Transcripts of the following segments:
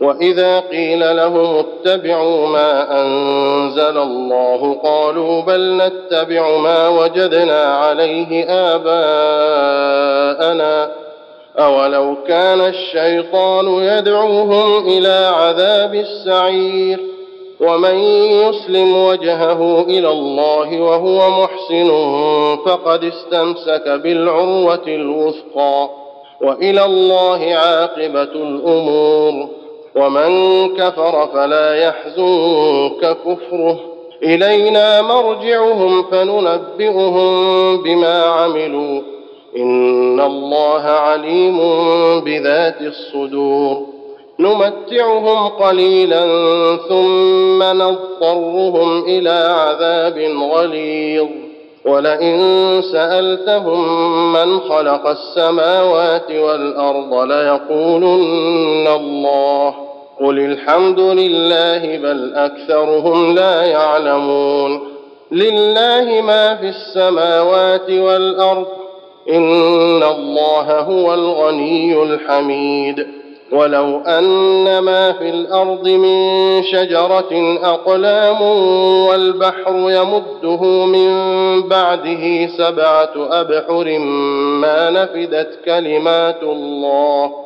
وإذا قيل لهم اتبعوا ما أنزل الله قالوا بل نتبع ما وجدنا عليه آباءنا أولو كان الشيطان يدعوهم إلى عذاب السعير ومن يسلم وجهه إلى الله وهو محسن فقد استمسك بالعروة الوثقى وإلى الله عاقبة الأمور ومن كفر فلا يحزنك كفره. إلينا مرجعهم فننبئهم بما عملوا. إن الله عليم بذات الصدور. نمتعهم قليلا ثم نضطرهم إلى عذاب غليظ. ولئن سألتهم من خلق السماوات والأرض ليقولن الله. قل الحمد لله بل اكثرهم لا يعلمون لله ما في السماوات والارض ان الله هو الغني الحميد ولو ان ما في الأرض من شجره اقلام والبحر يمده من بعده سبعه ابحر ما نفدت كلمات الله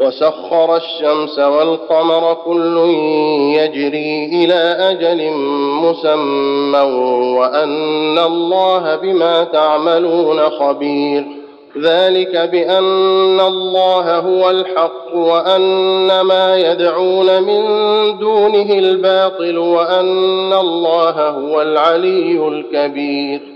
وسخر الشمس والقمر كل يجري إلى أجل مسمى وأن الله بما تعملون خبير. ذلك بأن الله هو الحق وأن ما يدعون من دونه الباطل وأن الله هو العلي الكبير.